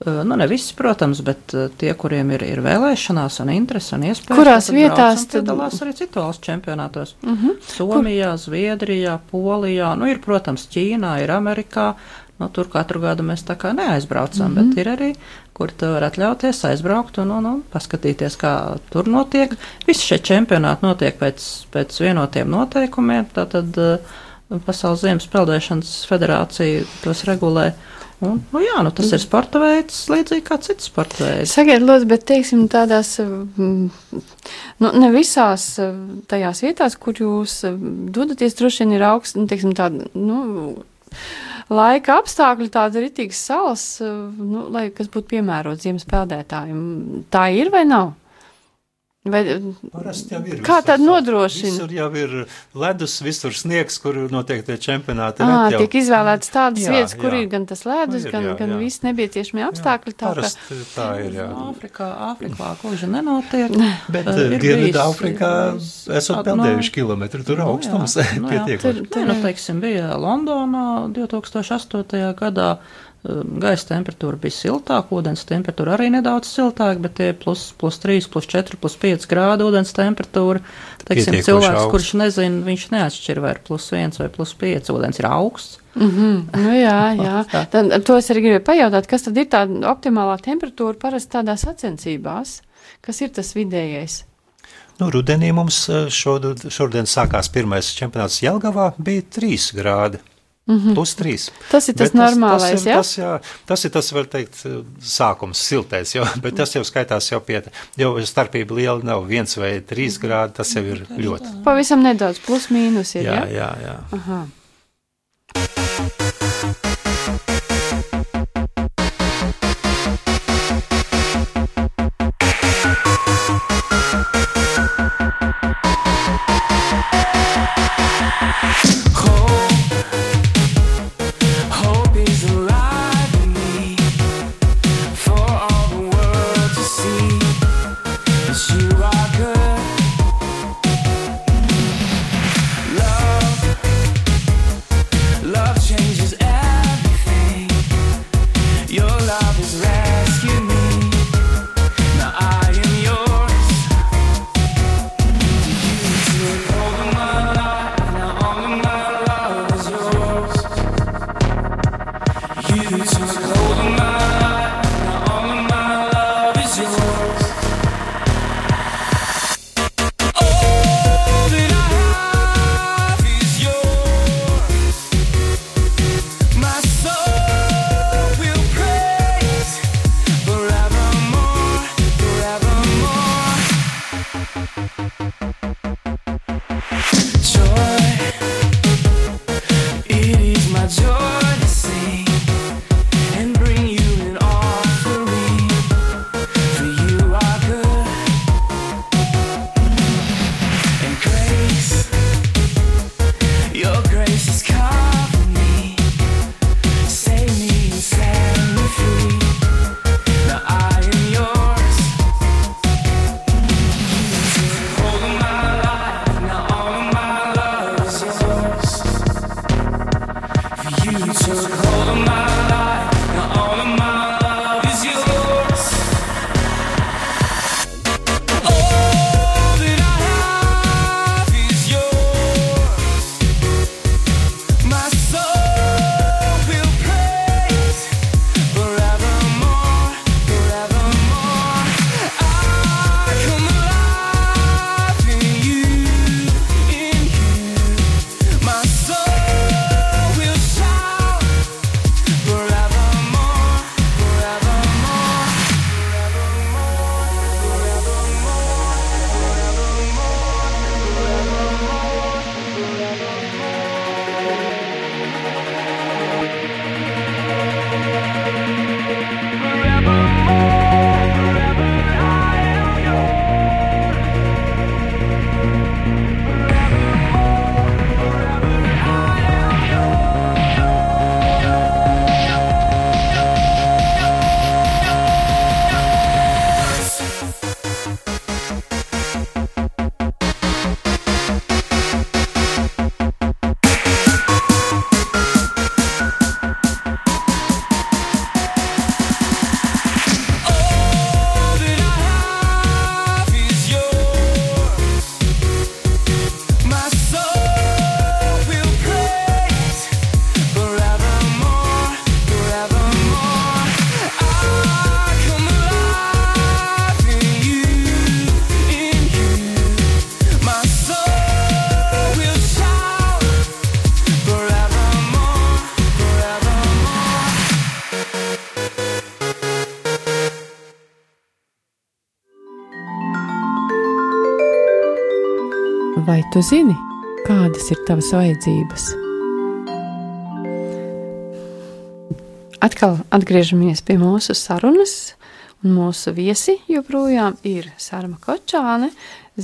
Nu, ne visi, protams, bet tie, kuriem ir, ir vēlēšanās un interesi un iespējas.
Kurās vietās
tad piedalās arī citu valstu čempionātos? Uh mhm. -huh. Somijā? Zviedrijā, Polijā, nu ir, protams, Ķīnā, ir Amerikā. Nu, tur katru gadu mēs tā kā neaizbraucam, mm -hmm. bet ir arī kur tu vari atļauties aizbraukt un, un, un paskatīties, kā tur notiek. Visi šie čempionāti notiek pēc, pēc vienotiem noteikumiem. Tātad uh, Pasaules Ziemas peldēšanas federācija tos regulē. Un, nu jā, nu tas ir sporta veids, līdzīgi kā cits sporta veids.
Sakiet, lūdzu, bet teiksim tādās, mm, nu ne visās eh, tajās vietās, kur jūs eh, dodaties, droši vien ir augsts, nu, teiksim tāda, nu, laika apstākļi, tāda ritīgas salas, nu, lai kas būtu piemērots ziemas peldētājiem. Tā ir vai nav?
Vai,
Parasti jau ir.
Kā
visur
tad nodrošina?
Visur jau ir ledus, visur sniegs, kur notiek tie čempionāti.
Ā,
Ret jau-
tiek izvēlētas tādas
Jā,
vietas, kur
jā.
ir gan tas ledus,
Ir,
gan,
jā,
gan
jā.
viss nepieciešamie apstākļi. Tā, ka,
Parasti tā ir, jā.
Āfrikā, Āfrikā gluži nenotiek.
Bet
ir
Dienvidā
ir bijis
esot peldējuši kilometru, tur
nu,
augstums
jā, nu, jā.
pietiekoši.
Nē, nu, teiksim, bija Londonā 2008. gadā. Um, Gaisa temperatūra bija siltāka, ūdens temperatūra arī nedaudz siltāka, bet tie plus, plus 3, plus 4, plus 5 grādu ūdens temperatūra. Teiksim, cilvēks,
augsts.
kurš nezina, viņš neatšķir vai ir plus 1 vai plus 5, ūdens ir augsts.
nu, jā, jā. Tad, to es arī gribēju pajautāt, kas tad ir tā optimālā temperatūra parasti tādās sacensībās? Kas ir tas vidējais?
Nu, rudenī mums eh, šodu, šodien sākās pirmais čempionāts Jelgavā, bija 3 grādi. Mm -hmm. Plus 3.
Tas ir tas normālais,
tas, ir,
jā?
tas, jā, tas ir tas, var teikt, sākums, siltais, jau, bet tas jau skaitās jau pie, jau starpība liela nav, viens vai trīs grādi, tas jau ir ļoti.
Pavisam nedaudz, plus mīnus ir.
Jā,
Jā,
jā, jā.
Aha. Tu zini, kādas ir tavas vajadzības? Atkal atgriežamies pie mūsu sarunas,
Mūsu viesi joprojām ir Sārma Kočāne,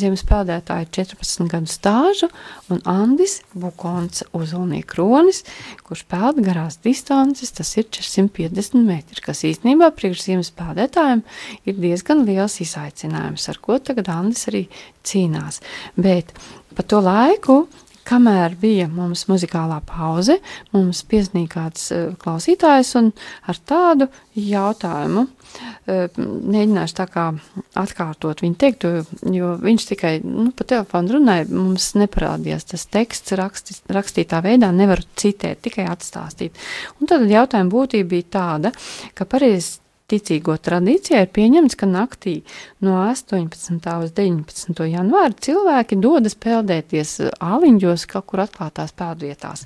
ziemas peldētāja 14 gadu stāžu, un Andis Bukons Ozolnie Kronis, kurš peld garās distances, tas ir 450 metri, kas īstenībā priekš ziemas peldētājiem ir diezgan liels izaicinājums, ar ko tagad Andis arī cīnās. Bet pa to laiku kamēr bija mums muzikālā pauze, mums piezīmēja kāds uh, klausītājs un ar tādu jautājumu. Uh, mēģināšu tā kā atkārtot viņa teikto, jo viņš tikai nu, pa telefonu runāja, mums neparādījās tas teksts raksti, rakstītā veidā, nevaru citēt, tikai atstāstīt. Un tad jautājuma būtība bija tāda, ka pareizi ticīgo tradīcijā ir pieņemts, ka naktī no 18. uz 19. janvāra cilvēki dodas peldēties āliņģos kaut kur atklātās peldvietās.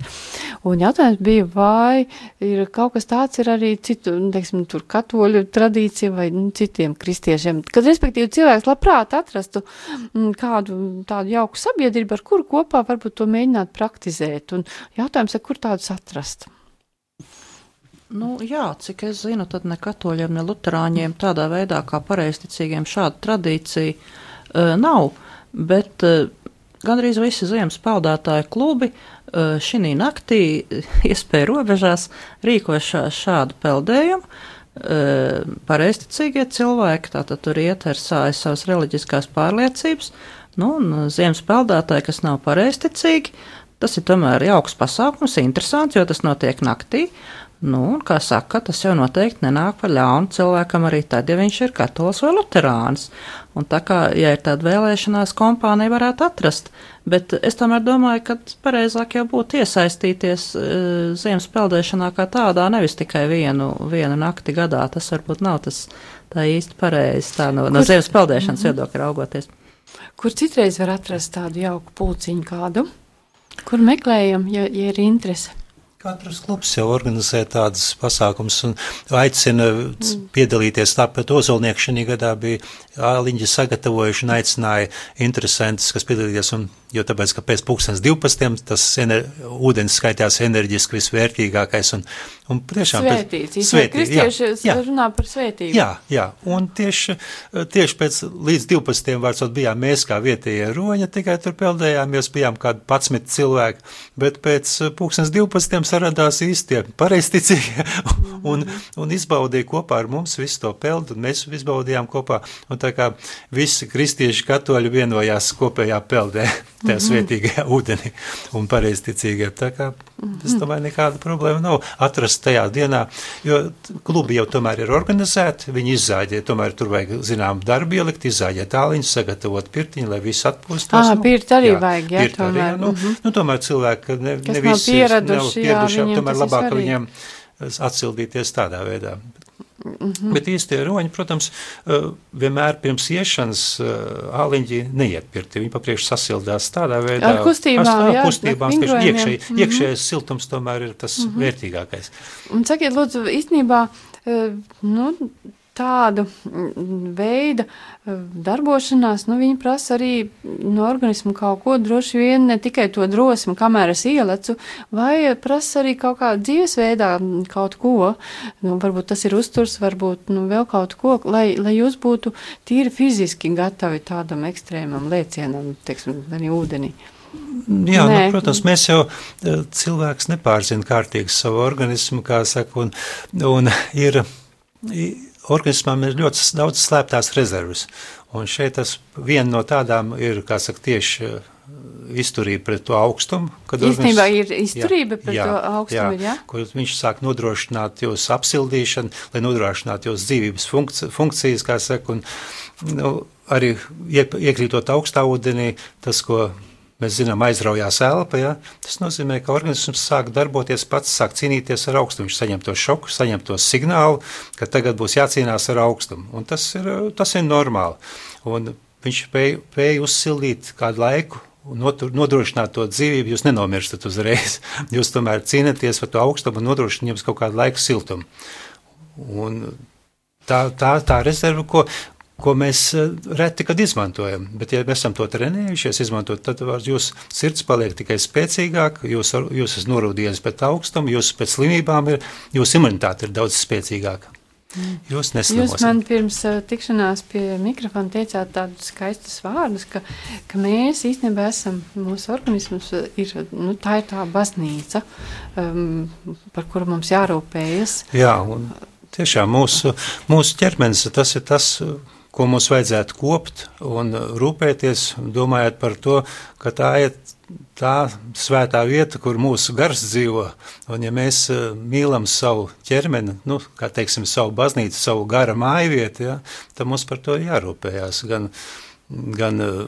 Un jautājums bija, vai ir kaut kas tāds ir arī citu, teiksim, tur katoļu tradīcija vai nu, citiem kristiešiem, kad respektīvi cilvēks labprāt atrastu mm, kādu tādu jauku sabiedrību, ar kuru kopā varbūt to mēģināt praktizēt. Un jautājums ir, kur tādus atrast?
Nu, jā, cik es zinu, tad ne katoļiem, ne luterāņiem tādā veidā kā pareizticīgiem šāda tradīcija uh, nav, bet uh, gandrīz visi ziemas peldētāju klubi uh, šī naktī iespēja robežās rīkošā šādu peldējumu. Uh, pareizticīgie cilvēki, tātad tur iet ar sājas savas reliģiskās pārliecības, nu, un ziemas peldētāji, kas nav pareizticīgi, tas ir tomēr jauks pasākums, interesants, jo tas notiek naktī. Nu, kā saka, tas jau noteikti nenāk par ļaunu cilvēkam arī tad, ja viņš ir katolis vai luterāns. Un tā kā, ja ir tāda vēlēšanās, kompānija varētu atrast, bet es tomēr domāju, ka pareizāk jau būtu iesaistīties e, ziemas peldēšanā kā tādā, nevis tikai vienu, vienu nakti gadā. Tas varbūt nav tas tā īsti pareizi, tā no, no ziemas peldēšanas viedokļa raugoties.
Kur citreiz var atrast tādu jauku pulciņu kādu? Kur meklējam, ja, ja ir interese?
Katrs klubs jau organizē tādas pasākumus un aicina mm. piedalīties. Tāpat Ozolnieks šī gadā bija āliņģi sagatavojuši un aicināja interesantus, kas piedalīties. Un, jo tāpēc, ka pēc pulkstens 12. tas ener, ūdens skaitās enerģiski visvērtīgākais un, un tiešām
svētīts. Svētīt, kristieši jā, jā. runā par svētību.
Jā, jā, un tieši, tieši pēc līdz 12. vārdsot bijām mēs kā vietējie roņa, tikai tur peldējāmies, bijām kādi 11 cilvēki, bet pēc pulkstens 12. saradās īstie pareisticīgie un, un izbaudīja kopā ar mums visu to peldu, un mēs izbaudījām kopā, un tā kā visi kristieši katoļi vienojās kopējā peldē tajā mm -hmm. svētīgajā ūdenī un pareizticīgiem. Tā kā es domāju, nekāda problēma nav atrast tajā dienā, jo klubi jau tomēr ir organizēti, viņi izzāģē, tomēr tur vajag zinām darbu ielikt, izzāģē tāliņus, sagatavot pirtiņu, lai viss atpūstos.
Ah, nu, pirt arī jā, vajag, jā,
tomēr. Arī, nu, mm -hmm. nu, tomēr cilvēki ne, ne visi nav pieraduši, jā, tomēr labāk viņiem atsildīties tādā veidā. Mm -hmm. Bet īstie roņi, protams, vienmēr pirms iešanas āliņģi neiet pirti. Viņi papriekš sasildās tādā veidā.
Ar kustībām,
ar,
jā.
Kustībām, iekšēji, mm -hmm. iekšējais siltums tomēr ir tas mm -hmm. vērtīgākais.
Un sakiet, lūdzu, īstenībā, nu, tādu mm, veidu eh, darbošanās, nu, viņi prasa arī no organismu kaut ko droši vien, ne tikai to drosmi, kamēr es ielecu, vai prasa arī kaut kādā dzīvesveidā kaut ko, nu, varbūt tas ir uzturs, varbūt, nu, vēl kaut ko, lai, lai jūs būtu tīri fiziski gatavi tādam ekstrēmam lēcienam, teiksim, arī ūdenī.
Jā, nu, protams, mēs jau eh, cilvēks nepārzina kārtīgi savu organismu, kā saka, un, un ir organismam ir ļoti daudz slēptās rezerves. Un šeit tas viena no tādām ir, kā saka, tieši uh, izturība pret to augstumu.
Īstenībā ir izturība jā, pret jā, to augstumu, jā, jā?
Kur viņš sāk nodrošināt jūsu apsildīšanu, lai nodrošinātu jūsu dzīvības funkci funkcijas, kā saka, un nu, arī iekrītot augstā ūdenī, tas, ko Mēs zinām, aizraujās elpa. Ja? Tas nozīmē, ka organisms sāk darboties pats, sāk cīnīties ar augstumu. Viņš saņem to šoku, saņem to signālu, ka tagad būs jācīnās ar augstumu. Un tas ir, tas ir normāli. Un viņš spēja, spēja uzsildīt kādu laiku. Nodrošināt to dzīvību, jūs nenomirstat uzreiz. Jūs tomēr cīnāties par to augstumu un nodrošināt jums kaut kādu laiku siltumu. Un tā, tā, tā rezerve, ko, ko mēs eh, reti kad izmantojam. Bet, ja mēs esam to trenējušies, izmantot, tad jūsu sirds paliek tikai spēcīgāka, jūs, jūs esat norūdījies pēc augstuma, jūs pēc slimībām ir, jūsu imunitāte ir daudz spēcīgāka. Jūs
Jūs
neslimosim.
man pirms uh, tikšanās pie mikrofona teicāt tādus skaistus vārdus, ka, ka mēs īstenībā esam, mūsu organisms uh, ir, nu, tā ir tā baznīca, um, par kuru mums jārūpējas.
Jā, un tiešām mūsu, mūsu ķermenis tas ir tas, ko mums vajadzētu kopt un rūpēties, domājot par to, ka tā ir tā svētā vieta, kur mūsu gars dzīvo. Un ja mēs eh, mīlam savu ķermeni, nu, kā teiksim, savu baznīcu, savu gara māju vietu, ja, tad mums par to jārūpējās. Gan, gan eh,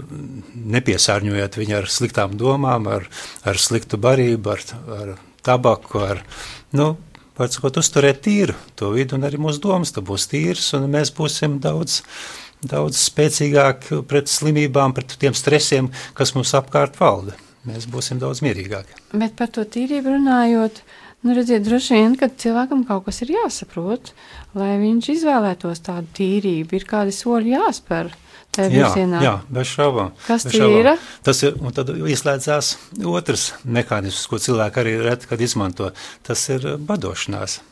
nepiesārņojot viņu ar sliktām domām, ar, ar sliktu barību, ar, ar tabaku, ar, nu, Varbūt uzturēt tīru to vidu, un arī mūsu domas būs tīras, un mēs būsim daudz, daudz spēcīgāki pret slimībām, pret tiem stresiem, kas mums apkārt valda. Mēs būsim daudz mierīgāki.
Bet par to tīrību runājot, nu, redziet, droši vien, ka cilvēkam kaut kas ir jāsaprot, lai viņš izvēlētos tādu tīrību, ir kādi soļi jāspēr.
Jā, jā, bez šaubām.
Kas
bez šaubām.
ir?
Tas ir, un tad ieslēdzās otrs mehānisms, ko cilvēki arī reti, kad izmanto. Tas ir badošanās.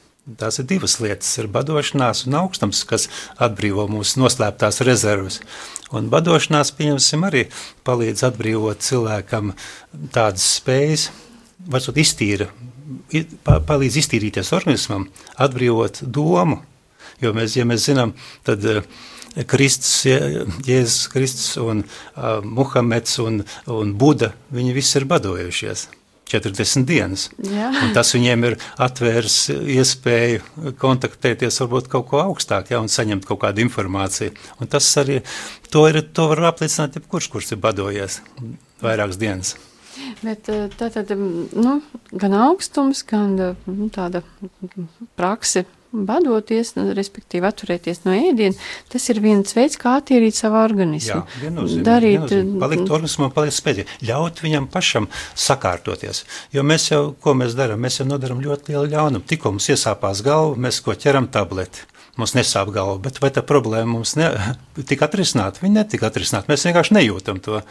Tās ir divas lietas. Ir badošanās un augstums, kas atbrīvo mūsu noslēptās rezerves. Un badošanās, pieņemsim, arī palīdz atbrīvot cilvēkam tādas spējas, varbūt iztīra, palīdz iztīrīties organismam, atbrīvot domu. Jo mēs, ja mēs zinām, tad uh, Kristus, Jēzus Kristus un uh, Muhameds un, un Buda, viņi visi ir badojušies 40 dienas. Tas viņiem ir atvērs iespēju kontaktēties varbūt kaut ko augstāk, ja, un saņemt kaut kādu informāciju. Un tas arī, to, ir, to var apliecināt jebkurš, kurš ir badojies vairākas dienas.
Bet eh, tātad, mm, nu, gan augstums, gan eh, nu, tāda prakse badoties, nu, respektīvi atturēties no ēdiena, tas ir viens veids, kā attīrīt savu organismu.
Jā, viennozīmīgi.
Darīt,
viennozīmīgi. Palikt organismam, palikt spēcīgi. Ļaut viņam pašam sakārtoties. Jo mēs jau, ko mēs darām, mēs jau nodaram ļoti lielu ļaunumu. Tikko mums iesāpās galva, mēs ko ķeram tableti. Mums nesāp galva, bet vai tā problēma mums ne, tika atrisināta? Viņa netika atrisināta. Mēs vienkārši nejūtam to.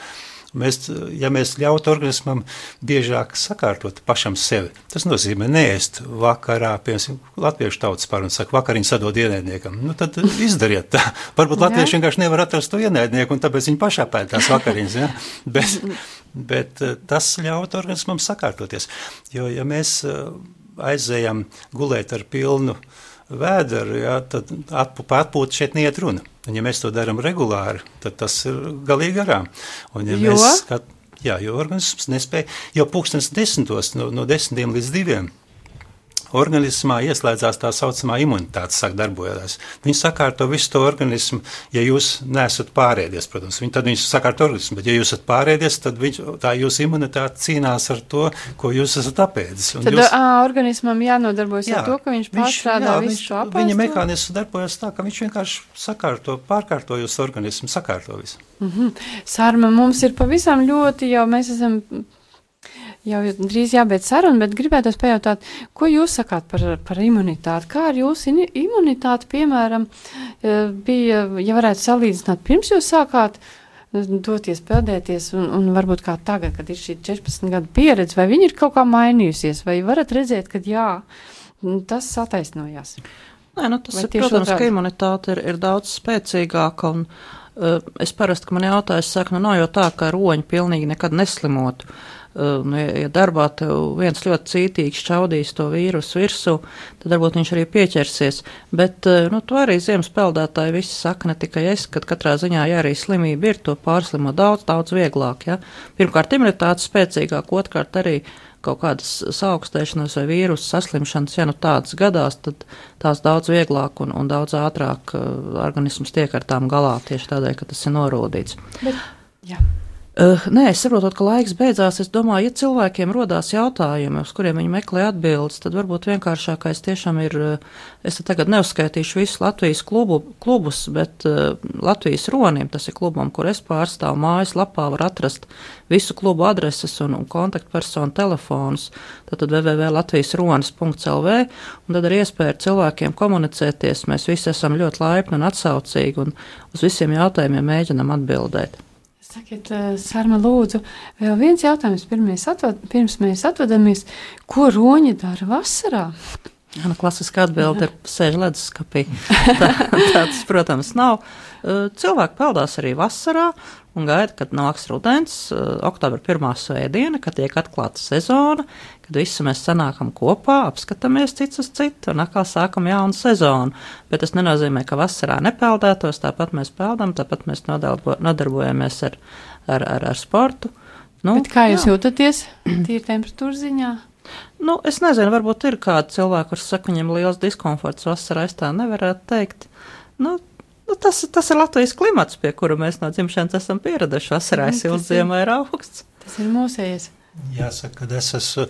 Mēs, ja mēs ļautu organismam biežāk sakārtot pašam sevi, tas nozīmē neēst vakarā, piemēram, latviešu tautas pārunu saka, vakariņu sadod ienaidniekam. Nu, tad izdariet tā. Varbūt latvieši vienkārši nevar atrast to ienaidnieku, un tāpēc viņi pašā pēd tās vakariņas. Ja? Bet, bet eh, tas ļaut organismam sakārtoties. Jo, ja mēs eh, aizējam gulēt ar pilnu vēderu, ja, tad par atpūtu šeit neiet runa. Un, ja mēs to darām regulāri, tad tas ir galīgi garām. Un, ja
Jo?
mēs skat, jā, jo organisms nespēja jau pūkstens desmitos, no, no desmitiem līdz diviem. Organismā ieslēdzās tā saucamā imunitāte, sāk darboties. Viņi sakārto visu to organismu, ja jūs neesat pārēdies, protams. Viņi tad viņš sakārto organismu, bet ja jūs esat pārēdies, tad viņš, tā jūsu imunitāte cīnās ar to, ko jūs esat apēdis. Un
Tad
jūs,
ā, organismam jānodarbojas ar to, ka viņš pārstrādā
jā,
visu
viņš-
to apēsto.
Viņa mehānisms darbojas tā, ka viņš vienkārši sakārto, pārkārto jūsu organismu, sakārto visu.
Sārma, mums ir pavisam ļoti, jau mēs esam jau drīz jābeidz saruna, bet gribētu pajautāt, ko jūs sakāt par, par imunitāti? Kā ar jūsu imunitāti, piemēram, eh, bija, ja varētu salīdzināt, pirms jūs sākāt eh, doties peldēties, un, un varbūt kā tagad, kad ir šī 14 gadu pieredze, vai viņi ir kaut kā mainījusies, vai varat redzēt, ka jā, tas attaisnojās?
Nē, nu, tas
Vai
ir, protams,
otrādi?
ka imunitāte ir, ir daudz spēcīgāka. Un, uh, es parasti, kad man jautāja, es saku, nu nav jau tā, ka roņi pilnīgi nekad neslimotu. Uh, nu, ja, darbā viens ļoti cītīgs čaudīs to vīrusu virsū, tad varbūt viņš arī pieķersies. Bet, uh, nu, to arī ziemas peldētāji visi saka, ne tikai es, kad katrā ziņā, ja arī slimība ir, to pārslimo daudz, daudz vieglāk. Ja? Pirmkārt, imunitāte spēcīgāk, otrkārt arī kaut kādas saaugstēšanās vai vīrusu saslimšanas, ja nu tādas gadās, tad tās daudz vieglāk un, un daudz ātrāk uh, organisms tiek ar tām galā tieši tādēļ, ka tas ir norūdīts.
Bet, jā.
Uh, nē, es saprotu, ka laiks beidzās. Es domāju, ja cilvēkiem rodās jautājumi, uz kuriem viņi meklē atbildes, tad varbūt vienkāršākais tiešām ir, uh, es tagad neuzskaitīšu visus Latvijas klubu, klubus, bet uh, Latvijas ronim, tas ir klubam, kur es pārstāvu, mājas lapā var atrast visu klubu adreses un, un kontaktpersonu telefonus, tad www.latviasronis.lv, un tad ir iespēja ar cilvēkiem komunicēties. Mēs visi esam ļoti laipni un atsaucīgi, un uz visiem jautājumiem mēģinam atbildēt.
Sakiet, eh, Sārma, lūdzu, vēl viens jautājums, atvad, pirms mēs atvadamies. Ko roņi dara vasarā?
Jā, nu, klasiskā atbilde ir sēž leduskapī. Tā, tāds, protams, nav. Uh, Cilvēki peldās arī vasarā un gaida, kad nāks rudens, uh, oktobra pirmā svētdiena, kad tiek atklāta sezona, kad visi mēs sanākam kopā, apskatāmies cits uz citu un atkal sākam jaunu sezonu. Bet tas nenozīmē, ka vasarā nepeldētos, tāpat mēs peldam, tāpat mēs nodarbo, nodarbojamies ar, ar, ar, ar sportu. Nu,
Bet kā jūs
jā.
jūtaties? Tīri temperatūras ziņā.
Nu, es nezinu, varbūt ir kādi cilvēki, kuriem saka, viņam liels diskomforts vasarā. Es tā nevarētu teikt. Nu, nu, tas, tas ir Latvijas klimats, pie kura mēs no dzimšanas esam pieraduši. Vasarā
Mhm,
ir silts, ziemā ir augsts.
Tas ir mūsējies.
Jāsaka, ka es esmu,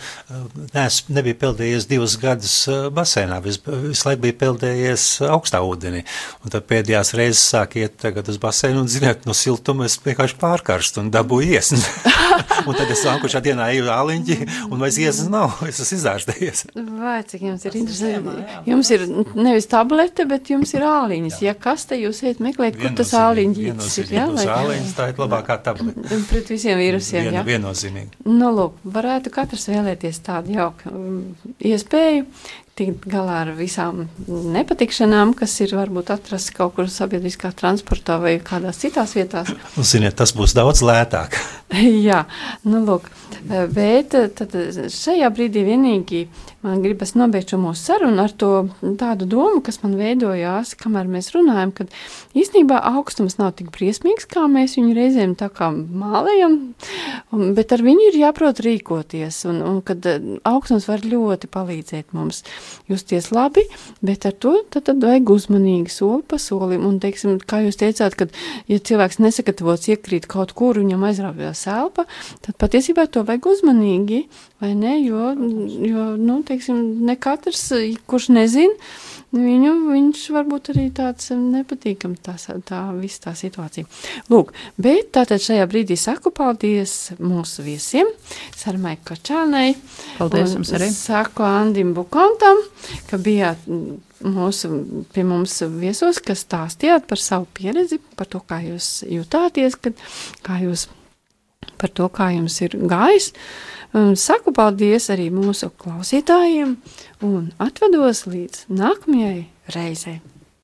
neesmu, nebiju peldējies divus gadus eh, basēnā, vis, visu laiku biju peldējies augstā ūdenī. Un tad pēdējās reizes sāk iet tagad uz basēnu un, ziniet, no siltuma es vienkārši pārkarstu un dabūju iesni. un tad es nākušā dienā eju āliņģi un vairs iesni nav, es esmu izārstējies.
Vai cik jums ir interesanti? Jums ir nevis tablete, bet jums ir āliņas. Ja kas te jūs ejat meklēt, kur tas āliņģis ir? Jā,
āliņas tā ir labākā tableta.
Pret visiem vīrusiem,
Vien,
jā.
viennozīmīgi.
Nu, lūk, varētu katrs vēlēties tādu jauku um, iespēju tikt galā ar visām nepatikšanām, kas ir varbūt atrastas kaut kur sabiedriskā transportā vai kādās citās vietās.
Un, ziniet, tas būs daudz lētāk.
Jā, nu, lūk, bet tad šajā brīdī vienīgi man gribas nobeigt šo mūsu sarunu ar to tādu domu, kas man veidojās, kamēr mēs runājam, kad īstenībā augstums nav tik briesmīgs, kā mēs viņu reizēm tā kā mālējam, bet ar viņu ir jāprot rīkoties, un, un kad eh, augstums var ļoti palīdzēt mums justies labi, bet ar to tad, tad vajag uzmanīgi soli pa solim, un, teiksim, kā jūs teicāt, kad, ja cilvēks nesagatavots iekrīt kaut kur, viņam aizrāvjās elpa, tad patiesībā to vajag uzmanīgi, vai ne, jo, jo nu, teiksim, ne katrs, kurš nezin, viņu, viņš varbūt arī tāds nepatīkam tā, tā viss tā situācija. Lūk, bet tātad šajā brīdī saku paldies mūsu viesiem, Sarmai Kačānai.
Paldies jums arī.
Saku Andim Bukontam, ka bijāt mūsu, pie mums viesos, kas stāstījāt par savu pieredzi, par to, kā jūs jutāties, kad, kā jūs par to, kā jums ir gājis. Um, Saku paldies arī mūsu klausītājiem un atvedos līdz nākamajai reizei.